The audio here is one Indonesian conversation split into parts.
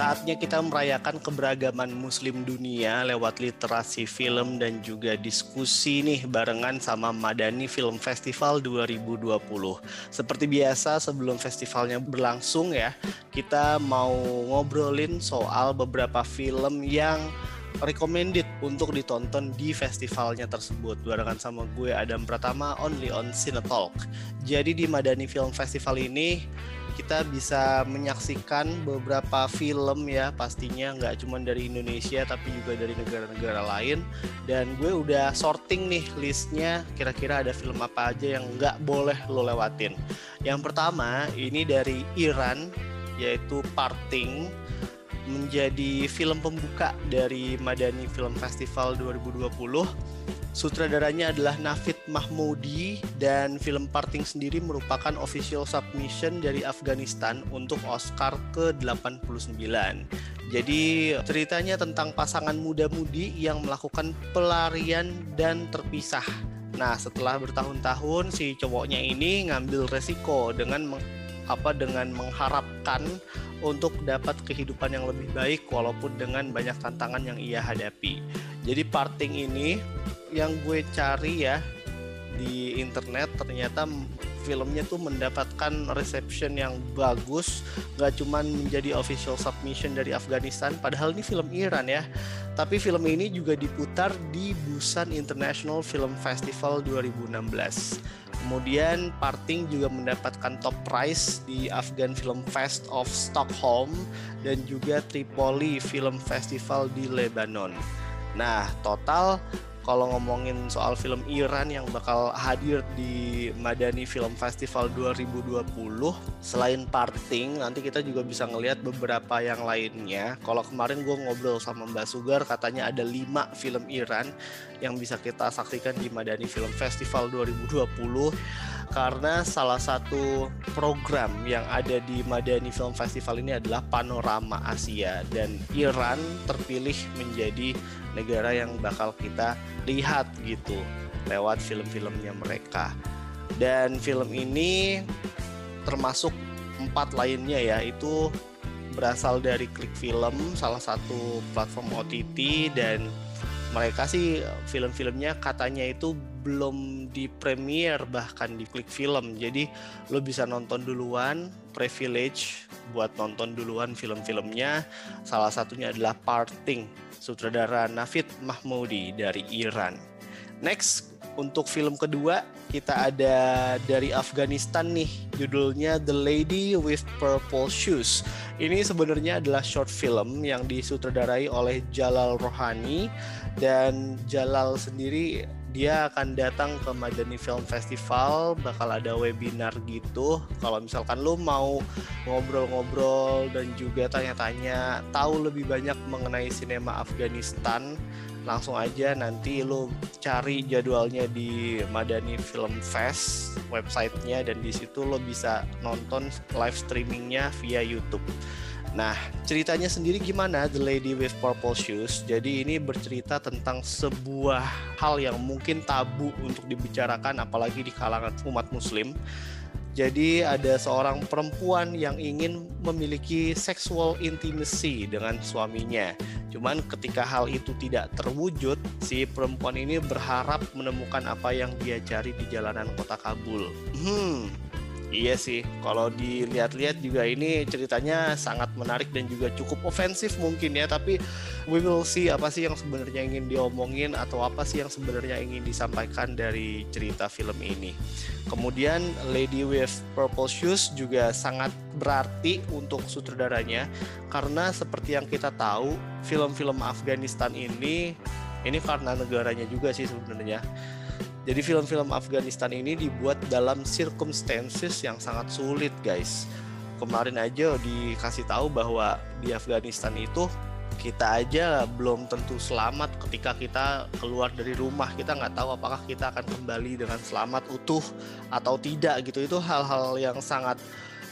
Saatnya kita merayakan keberagaman muslim dunia lewat literasi film dan juga diskusi nih barengan sama Madani Film Festival 2020. Seperti biasa sebelum festivalnya berlangsung ya, kita mau ngobrolin soal beberapa film yang recommended untuk ditonton di festivalnya tersebut. Barengan sama gue Adam Pratama only on Cinetalk. Jadi di Madani Film Festival ini kita bisa menyaksikan beberapa film ya pastinya. Nggak cuma dari Indonesia tapi juga dari negara-negara lain. Dan gue udah sorting nih listnya kira-kira ada film apa aja yang nggak boleh lo lewatin. Yang pertama ini dari Iran yaitu Parting menjadi film pembuka dari Madani Film Festival 2020 Sutradaranya adalah Nafid Mahmoudi dan film Parting sendiri merupakan official submission dari Afghanistan untuk Oscar ke-89. Jadi ceritanya tentang pasangan muda-mudi yang melakukan pelarian dan terpisah. Nah, setelah bertahun-tahun si cowoknya ini ngambil resiko dengan apa dengan mengharapkan untuk dapat kehidupan yang lebih baik walaupun dengan banyak tantangan yang ia hadapi. Jadi parting ini yang gue cari ya di internet ternyata filmnya tuh mendapatkan reception yang bagus. Gak cuman menjadi official submission dari Afghanistan padahal ini film Iran ya. Tapi film ini juga diputar di Busan International Film Festival 2016 Kemudian Parting juga mendapatkan top prize di Afghan Film Fest of Stockholm dan juga Tripoli Film Festival di Lebanon. Nah, total kalau ngomongin soal film Iran yang bakal hadir di Madani Film Festival 2020 selain Parting nanti kita juga bisa ngelihat beberapa yang lainnya. Kalau kemarin gue ngobrol sama Mbak Sugar katanya ada 5 film Iran yang bisa kita saksikan di Madani Film Festival 2020 karena salah satu program yang ada di Madani Film Festival ini adalah Panorama Asia dan Iran terpilih menjadi negara yang bakal kita lihat gitu lewat film-filmnya mereka. Dan film ini termasuk empat lainnya ya itu berasal dari Klik Film, salah satu platform OTT dan mereka sih film-filmnya katanya itu belum di premier bahkan di klik film. Jadi lo bisa nonton duluan privilege buat nonton duluan film-filmnya. Salah satunya adalah Parting sutradara Nafid Mahmoudi dari Iran next untuk film kedua kita ada dari Afghanistan nih. Judulnya The Lady with Purple Shoes. Ini sebenarnya adalah short film yang disutradarai oleh Jalal Rohani. Dan Jalal sendiri dia akan datang ke Madani Film Festival. Bakal ada webinar gitu. Kalau misalkan lo mau ngobrol-ngobrol dan juga tanya-tanya tahu lebih banyak mengenai sinema Afghanistan langsung aja nanti lo cari jadwalnya di Madani Film Fest websitenya dan di situ lo bisa nonton live streamingnya via YouTube Nah, ceritanya sendiri gimana The Lady with Purple Shoes? Jadi ini bercerita tentang sebuah hal yang mungkin tabu untuk dibicarakan apalagi di kalangan umat muslim. Jadi ada seorang perempuan yang ingin memiliki sexual intimacy dengan suaminya. Cuman ketika hal itu tidak terwujud, si perempuan ini berharap menemukan apa yang dia cari di jalanan kota Kabul. Hmm, Iya sih, kalau dilihat-lihat juga ini ceritanya sangat menarik dan juga cukup ofensif mungkin ya, tapi we will see apa sih yang sebenarnya ingin diomongin atau apa sih yang sebenarnya ingin disampaikan dari cerita film ini. Kemudian Lady with Purple Shoes juga sangat berarti untuk sutradaranya karena seperti yang kita tahu, film-film Afghanistan ini ini karena negaranya juga sih sebenarnya jadi film-film Afghanistan ini dibuat dalam circumstances yang sangat sulit guys. Kemarin aja dikasih tahu bahwa di Afghanistan itu kita aja belum tentu selamat ketika kita keluar dari rumah. Kita nggak tahu apakah kita akan kembali dengan selamat utuh atau tidak gitu. Itu hal-hal yang sangat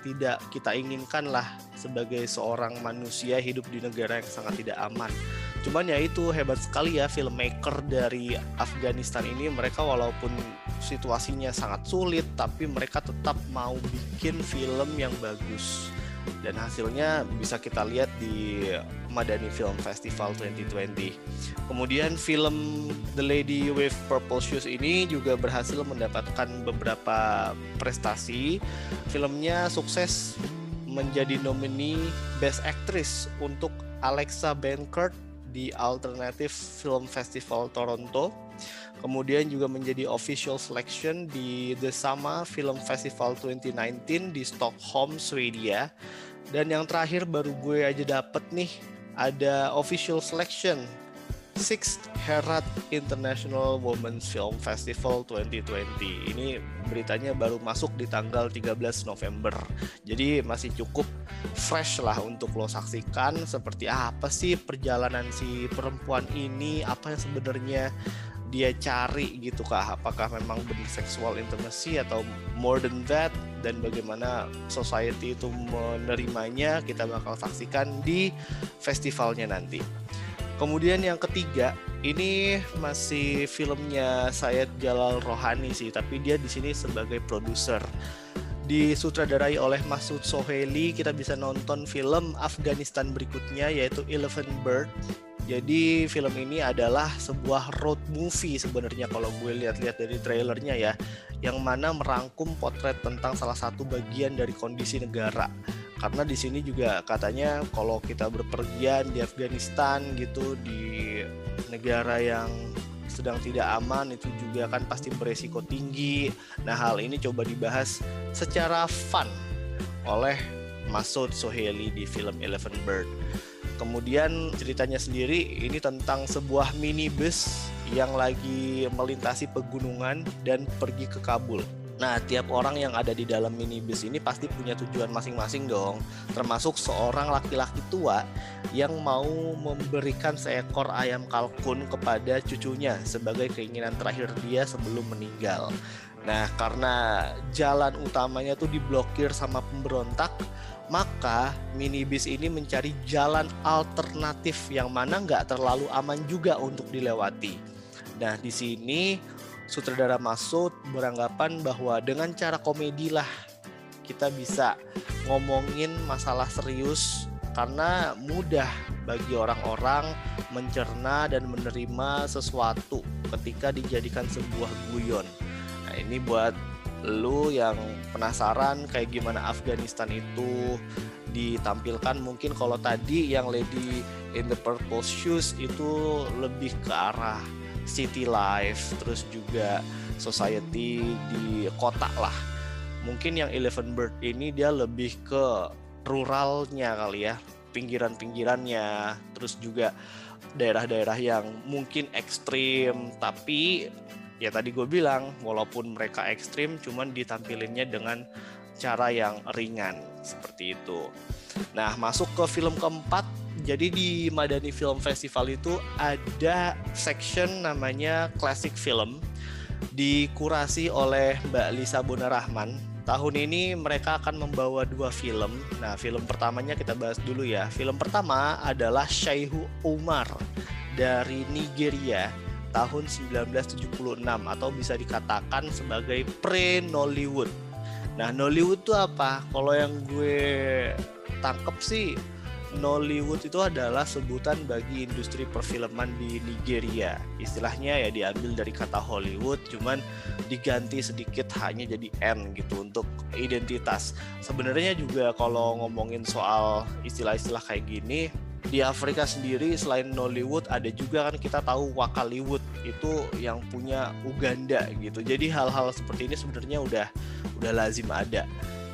tidak kita inginkan lah sebagai seorang manusia hidup di negara yang sangat tidak aman Cuman ya itu hebat sekali ya filmmaker dari Afghanistan ini mereka walaupun situasinya sangat sulit tapi mereka tetap mau bikin film yang bagus dan hasilnya bisa kita lihat di Madani Film Festival 2020. Kemudian film The Lady with Purple Shoes ini juga berhasil mendapatkan beberapa prestasi. Filmnya sukses menjadi nomini Best Actress untuk Alexa Bankert di Alternative Film Festival Toronto. Kemudian juga menjadi official selection di The Sama Film Festival 2019 di Stockholm, Swedia. Dan yang terakhir baru gue aja dapet nih ada official selection Sixth Herat International Women's Film Festival 2020. Ini beritanya baru masuk di tanggal 13 November. Jadi masih cukup fresh lah untuk lo saksikan seperti apa sih perjalanan si perempuan ini, apa yang sebenarnya dia cari gitu kah apakah memang benar seksual intimacy atau more than that dan bagaimana society itu menerimanya kita bakal saksikan di festivalnya nanti. Kemudian yang ketiga, ini masih filmnya Syed Jalal Rohani sih, tapi dia di sini sebagai produser. Disutradarai oleh Masud Soheli, kita bisa nonton film Afghanistan berikutnya yaitu Elephant Bird. Jadi film ini adalah sebuah road movie sebenarnya kalau gue lihat-lihat dari trailernya ya, yang mana merangkum potret tentang salah satu bagian dari kondisi negara karena di sini juga katanya kalau kita berpergian di Afghanistan gitu di negara yang sedang tidak aman itu juga kan pasti beresiko tinggi. Nah hal ini coba dibahas secara fun oleh Masud Soheli di film Eleven Bird. Kemudian ceritanya sendiri ini tentang sebuah minibus yang lagi melintasi pegunungan dan pergi ke Kabul. Nah, tiap orang yang ada di dalam minibus ini pasti punya tujuan masing-masing dong. Termasuk seorang laki-laki tua yang mau memberikan seekor ayam kalkun kepada cucunya sebagai keinginan terakhir dia sebelum meninggal. Nah, karena jalan utamanya tuh diblokir sama pemberontak, maka minibus ini mencari jalan alternatif yang mana nggak terlalu aman juga untuk dilewati. Nah, di sini sutradara Masud beranggapan bahwa dengan cara komedi lah kita bisa ngomongin masalah serius karena mudah bagi orang-orang mencerna dan menerima sesuatu ketika dijadikan sebuah guyon. Nah, ini buat lu yang penasaran kayak gimana Afghanistan itu ditampilkan mungkin kalau tadi yang Lady in the Purple Shoes itu lebih ke arah city life terus juga society di kota lah. Mungkin yang Eleven Bird ini dia lebih ke ruralnya kali ya pinggiran-pinggirannya terus juga daerah-daerah yang mungkin ekstrim tapi ya tadi gue bilang walaupun mereka ekstrim cuman ditampilinnya dengan cara yang ringan seperti itu. Nah masuk ke film keempat jadi di Madani Film Festival itu ada section namanya Classic Film dikurasi oleh Mbak Lisa Bonarahman. Tahun ini mereka akan membawa dua film. Nah, film pertamanya kita bahas dulu ya. Film pertama adalah Syaihu Umar dari Nigeria tahun 1976 atau bisa dikatakan sebagai pre-Nollywood. Nah, Nollywood itu apa? Kalau yang gue tangkep sih Nollywood itu adalah sebutan bagi industri perfilman di Nigeria. Istilahnya ya diambil dari kata Hollywood, cuman diganti sedikit hanya jadi N gitu untuk identitas. Sebenarnya juga kalau ngomongin soal istilah-istilah kayak gini, di Afrika sendiri selain Nollywood ada juga kan kita tahu Wakaliwood itu yang punya Uganda gitu. Jadi hal-hal seperti ini sebenarnya udah udah lazim ada.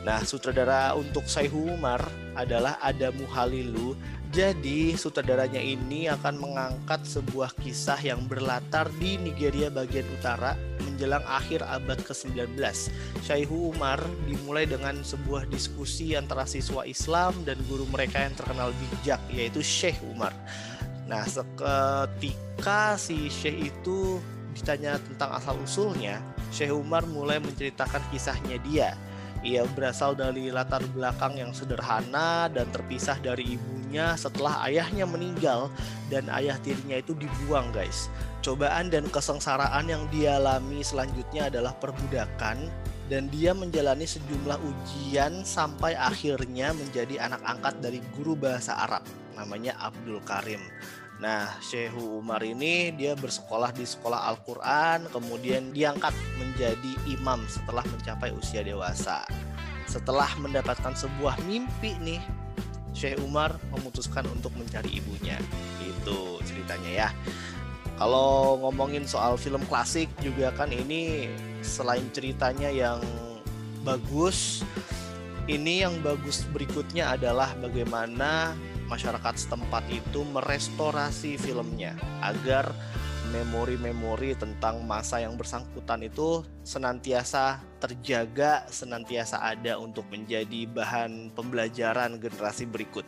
Nah, sutradara untuk Saihu Umar adalah Adamu Halilu. Jadi, sutradaranya ini akan mengangkat sebuah kisah yang berlatar di Nigeria bagian utara menjelang akhir abad ke-19. Saihu Umar dimulai dengan sebuah diskusi antara siswa Islam dan guru mereka yang terkenal bijak, yaitu Syekh Umar. Nah, seketika si Syekh itu ditanya tentang asal-usulnya, Syekh Umar mulai menceritakan kisahnya dia Ia berasal dari latar belakang yang sederhana dan terpisah dari ibunya setelah ayahnya meninggal dan ayah tirinya itu dibuang guys. Cobaan dan kesengsaraan yang dialami selanjutnya adalah perbudakan dan dia menjalani sejumlah ujian sampai akhirnya menjadi anak angkat dari guru bahasa Arab namanya Abdul Karim. Nah, Syekhu Umar ini dia bersekolah di sekolah Al-Quran, kemudian diangkat menjadi imam setelah mencapai usia dewasa. Setelah mendapatkan sebuah mimpi nih, Syekh Umar memutuskan untuk mencari ibunya. Itu ceritanya ya. Kalau ngomongin soal film klasik juga kan ini selain ceritanya yang bagus, ini yang bagus berikutnya adalah bagaimana masyarakat setempat itu merestorasi filmnya agar memori-memori tentang masa yang bersangkutan itu senantiasa terjaga, senantiasa ada untuk menjadi bahan pembelajaran generasi berikut.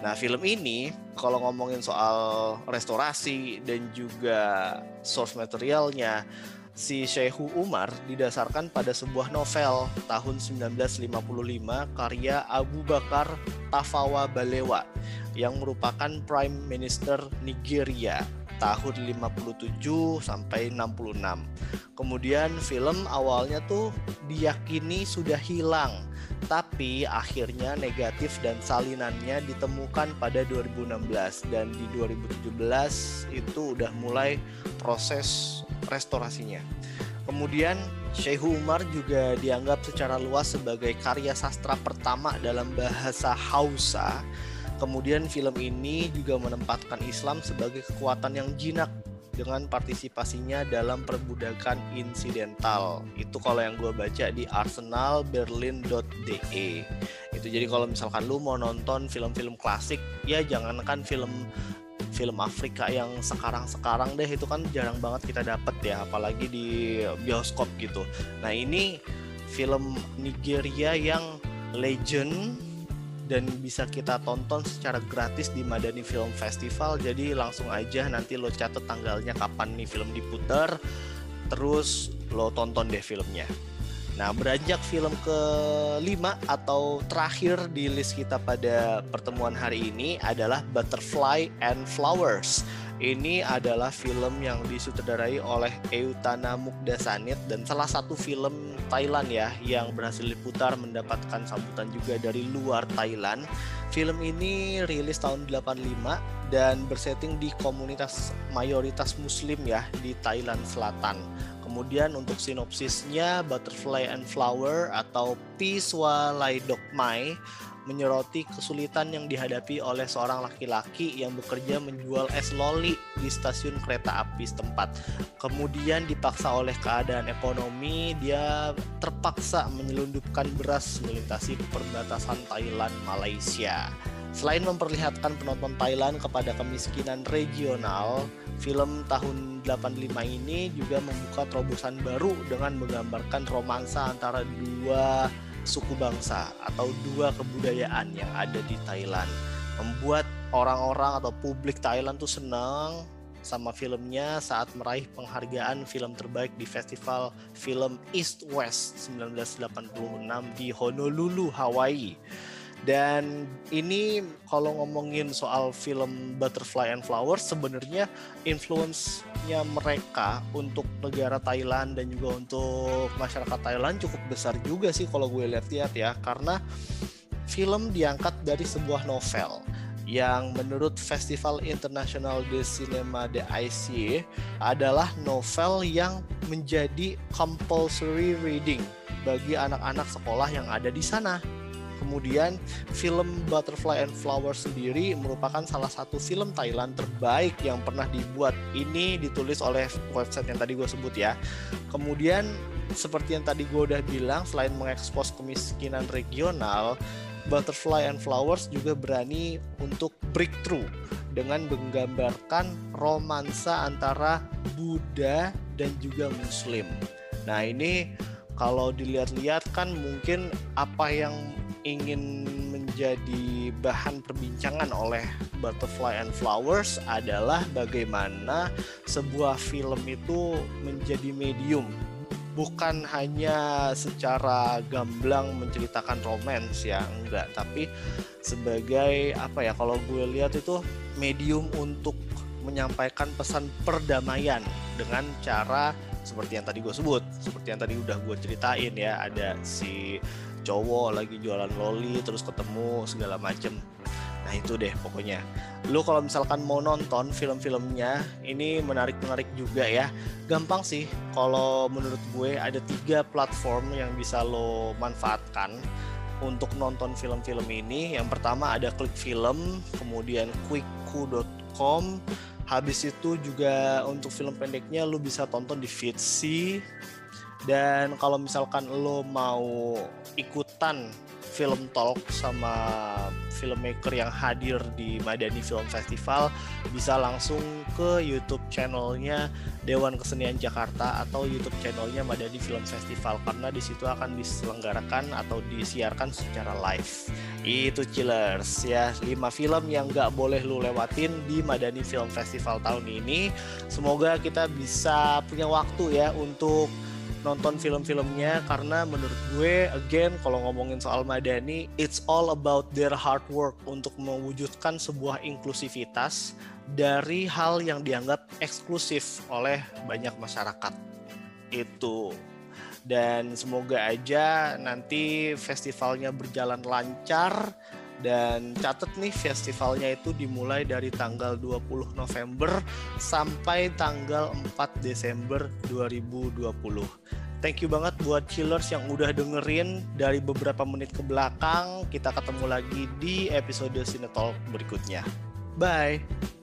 Nah, film ini kalau ngomongin soal restorasi dan juga source materialnya, si Syekhu Umar didasarkan pada sebuah novel tahun 1955 karya Abu Bakar Tafawa Balewa yang merupakan Prime Minister Nigeria tahun 57 sampai 66. Kemudian film awalnya tuh diyakini sudah hilang, tapi akhirnya negatif dan salinannya ditemukan pada 2016 dan di 2017 itu udah mulai proses restorasinya. Kemudian Syekhu Umar juga dianggap secara luas sebagai karya sastra pertama dalam bahasa Hausa Kemudian film ini juga menempatkan Islam sebagai kekuatan yang jinak dengan partisipasinya dalam perbudakan insidental. Itu kalau yang gue baca di arsenalberlin.de. Itu jadi kalau misalkan lu mau nonton film-film klasik, ya jangankan film film Afrika yang sekarang-sekarang deh itu kan jarang banget kita dapet ya, apalagi di bioskop gitu. Nah ini film Nigeria yang legend dan bisa kita tonton secara gratis di Madani Film Festival. Jadi langsung aja nanti lo catat tanggalnya kapan nih film diputar, terus lo tonton deh filmnya. Nah, beranjak film kelima atau terakhir di list kita pada pertemuan hari ini adalah Butterfly and Flowers ini adalah film yang disutradarai oleh Eutana Mukdasanit dan salah satu film Thailand ya yang berhasil diputar mendapatkan sambutan juga dari luar Thailand. Film ini rilis tahun 85 dan bersetting di komunitas mayoritas muslim ya di Thailand Selatan. Kemudian untuk sinopsisnya Butterfly and Flower atau Piswa Laidok Mai menyoroti kesulitan yang dihadapi oleh seorang laki-laki yang bekerja menjual es loli di stasiun kereta api setempat. Kemudian dipaksa oleh keadaan ekonomi, dia terpaksa menyelundupkan beras melintasi perbatasan Thailand Malaysia. Selain memperlihatkan penonton Thailand kepada kemiskinan regional, film tahun 85 ini juga membuka terobosan baru dengan menggambarkan romansa antara dua suku bangsa atau dua kebudayaan yang ada di Thailand membuat orang-orang atau publik Thailand tuh senang sama filmnya saat meraih penghargaan film terbaik di Festival Film East West 1986 di Honolulu, Hawaii. Dan ini kalau ngomongin soal film Butterfly and Flowers sebenarnya influence-nya mereka untuk negara Thailand dan juga untuk masyarakat Thailand cukup besar juga sih kalau gue lihat-lihat ya. Karena film diangkat dari sebuah novel yang menurut Festival International de Cinema de IC adalah novel yang menjadi compulsory reading bagi anak-anak sekolah yang ada di sana Kemudian film Butterfly and Flower sendiri merupakan salah satu film Thailand terbaik yang pernah dibuat. Ini ditulis oleh website yang tadi gue sebut ya. Kemudian seperti yang tadi gue udah bilang, selain mengekspos kemiskinan regional, Butterfly and Flowers juga berani untuk breakthrough dengan menggambarkan romansa antara Buddha dan juga Muslim. Nah ini kalau dilihat-lihat kan mungkin apa yang ingin menjadi bahan perbincangan oleh Butterfly and Flowers adalah bagaimana sebuah film itu menjadi medium. Bukan hanya secara gamblang menceritakan romans ya enggak. Tapi sebagai apa ya kalau gue lihat itu medium untuk menyampaikan pesan perdamaian dengan cara seperti yang tadi gue sebut seperti yang tadi udah gue ceritain ya. Ada si cowok lagi jualan loli terus ketemu segala macem. Nah itu deh pokoknya. Lu kalau misalkan mau nonton film-filmnya ini menarik-menarik juga ya. Gampang sih kalau menurut gue ada tiga platform yang bisa lo manfaatkan untuk nonton film-film ini. Yang pertama ada klik film kemudian quickku.com habis itu juga untuk film pendeknya lu bisa tonton di Fitsi dan kalau misalkan lo mau ikutan film talk sama filmmaker yang hadir di Madani Film Festival bisa langsung ke YouTube channelnya Dewan Kesenian Jakarta atau YouTube channelnya Madani Film Festival karena di situ akan diselenggarakan atau disiarkan secara live. Itu Chillers ya, 5 film yang nggak boleh lu lewatin di Madani Film Festival tahun ini. Semoga kita bisa punya waktu ya untuk nonton film-filmnya karena menurut gue again kalau ngomongin soal Madani it's all about their hard work untuk mewujudkan sebuah inklusivitas dari hal yang dianggap eksklusif oleh banyak masyarakat. Itu. Dan semoga aja nanti festivalnya berjalan lancar dan catat nih festivalnya itu dimulai dari tanggal 20 November sampai tanggal 4 Desember 2020. Thank you banget buat chillers yang udah dengerin dari beberapa menit ke belakang. Kita ketemu lagi di episode Cinetalk berikutnya. Bye.